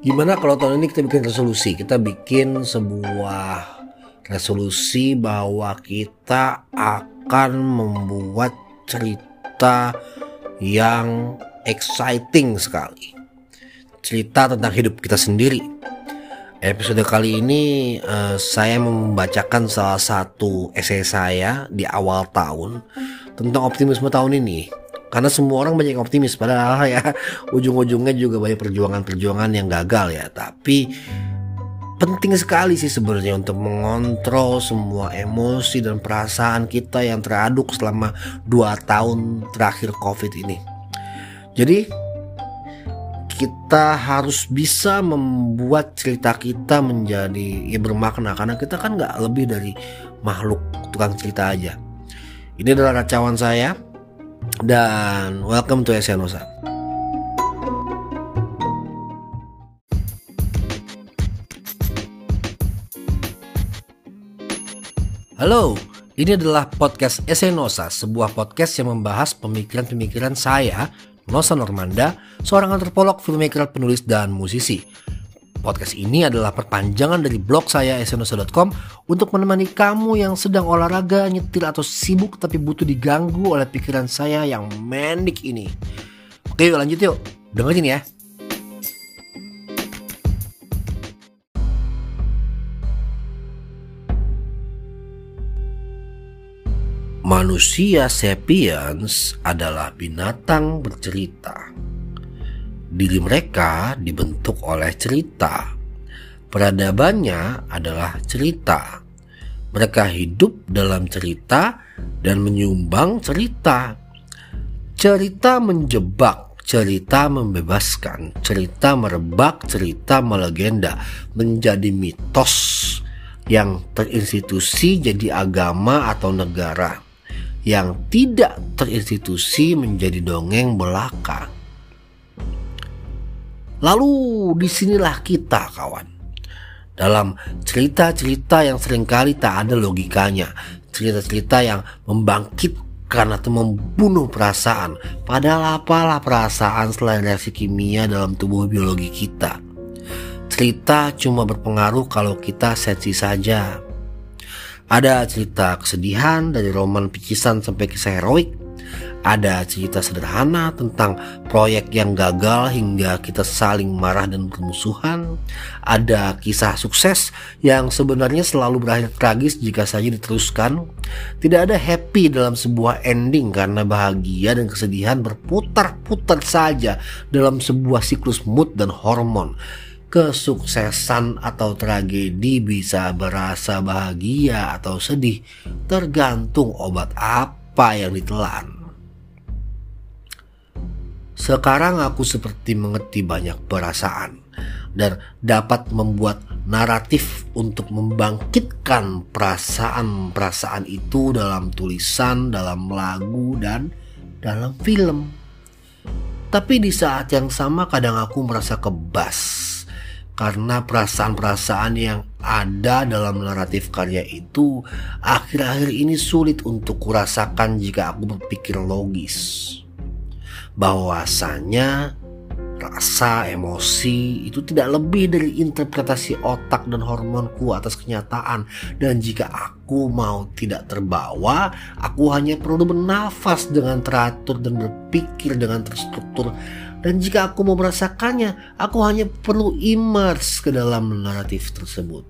Gimana kalau tahun ini kita bikin resolusi? Kita bikin sebuah resolusi bahwa kita akan membuat cerita yang exciting sekali. Cerita tentang hidup kita sendiri. Episode kali ini uh, saya membacakan salah satu esai saya di awal tahun tentang optimisme tahun ini karena semua orang banyak yang optimis padahal ya ujung-ujungnya juga banyak perjuangan-perjuangan yang gagal ya. Tapi penting sekali sih sebenarnya untuk mengontrol semua emosi dan perasaan kita yang teraduk selama dua tahun terakhir covid ini. Jadi kita harus bisa membuat cerita kita menjadi ya bermakna. Karena kita kan nggak lebih dari makhluk tukang cerita aja. Ini adalah racauan saya dan welcome to Esenosa. Halo, ini adalah podcast Esenosa, sebuah podcast yang membahas pemikiran-pemikiran saya, Nosa Normanda, seorang antropolog, filmmaker, penulis, dan musisi. Podcast ini adalah perpanjangan dari blog saya esenosa.com untuk menemani kamu yang sedang olahraga, nyetir atau sibuk tapi butuh diganggu oleh pikiran saya yang mendik ini. Oke yuk lanjut yuk, dengerin ya. Manusia sapiens adalah binatang bercerita Diri mereka dibentuk oleh cerita. Peradabannya adalah cerita. Mereka hidup dalam cerita dan menyumbang cerita. Cerita menjebak, cerita membebaskan, cerita merebak, cerita melegenda, menjadi mitos yang terinstitusi jadi agama atau negara, yang tidak terinstitusi menjadi dongeng belaka. Lalu di sinilah kita kawan. Dalam cerita-cerita yang sering kali tak ada logikanya. Cerita-cerita yang membangkitkan atau membunuh perasaan. Padahal apalah perasaan selain reaksi kimia dalam tubuh biologi kita. Cerita cuma berpengaruh kalau kita sensi saja. Ada cerita kesedihan dari roman picisan sampai kisah heroik ada cerita sederhana tentang proyek yang gagal hingga kita saling marah dan bermusuhan. Ada kisah sukses yang sebenarnya selalu berakhir tragis jika saja diteruskan. Tidak ada happy dalam sebuah ending karena bahagia dan kesedihan berputar-putar saja dalam sebuah siklus mood dan hormon kesuksesan atau tragedi bisa berasa bahagia atau sedih tergantung obat apa yang ditelan. Sekarang aku seperti mengerti banyak perasaan dan dapat membuat naratif untuk membangkitkan perasaan-perasaan itu dalam tulisan, dalam lagu, dan dalam film. Tapi di saat yang sama kadang aku merasa kebas karena perasaan-perasaan yang ada dalam naratif karya itu akhir-akhir ini sulit untuk kurasakan jika aku berpikir logis bahwasanya rasa emosi itu tidak lebih dari interpretasi otak dan hormonku atas kenyataan. Dan jika aku mau tidak terbawa aku hanya perlu bernafas dengan teratur dan berpikir dengan terstruktur. Dan jika aku mau merasakannya aku hanya perlu immerse ke dalam naratif tersebut.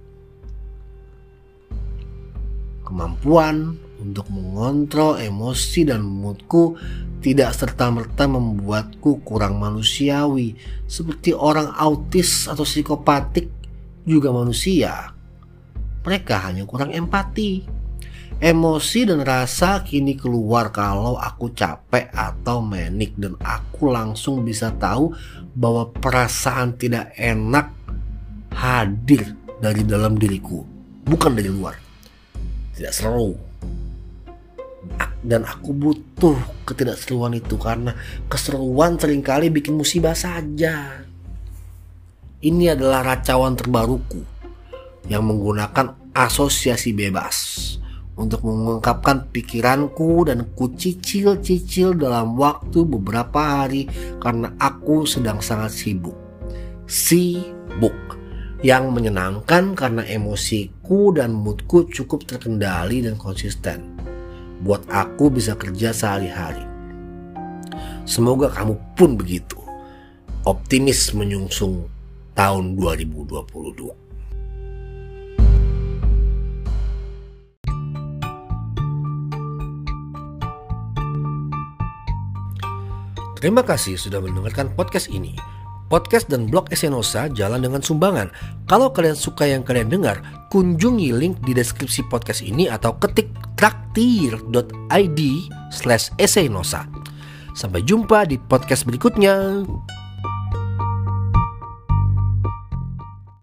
Kemampuan untuk mengontrol emosi dan moodku tidak serta-merta membuatku kurang manusiawi seperti orang autis atau psikopatik juga manusia. Mereka hanya kurang empati. Emosi dan rasa kini keluar kalau aku capek atau menik dan aku langsung bisa tahu bahwa perasaan tidak enak hadir dari dalam diriku, bukan dari luar. Tidak seru, dan aku butuh ketidakseruan itu karena keseruan sering kali bikin musibah saja. Ini adalah racauan terbaruku yang menggunakan asosiasi bebas untuk mengungkapkan pikiranku dan ku cicil-cicil dalam waktu beberapa hari karena aku sedang sangat sibuk. Book yang menyenangkan karena emosiku dan moodku cukup terkendali dan konsisten. Buat aku bisa kerja sehari-hari. Semoga kamu pun begitu. Optimis menyungsung tahun 2022. Terima kasih sudah mendengarkan podcast ini. Podcast dan blog Esenosa jalan dengan sumbangan. Kalau kalian suka yang kalian dengar, kunjungi link di deskripsi podcast ini atau ketik traktir.id slash. Sampai jumpa di podcast berikutnya.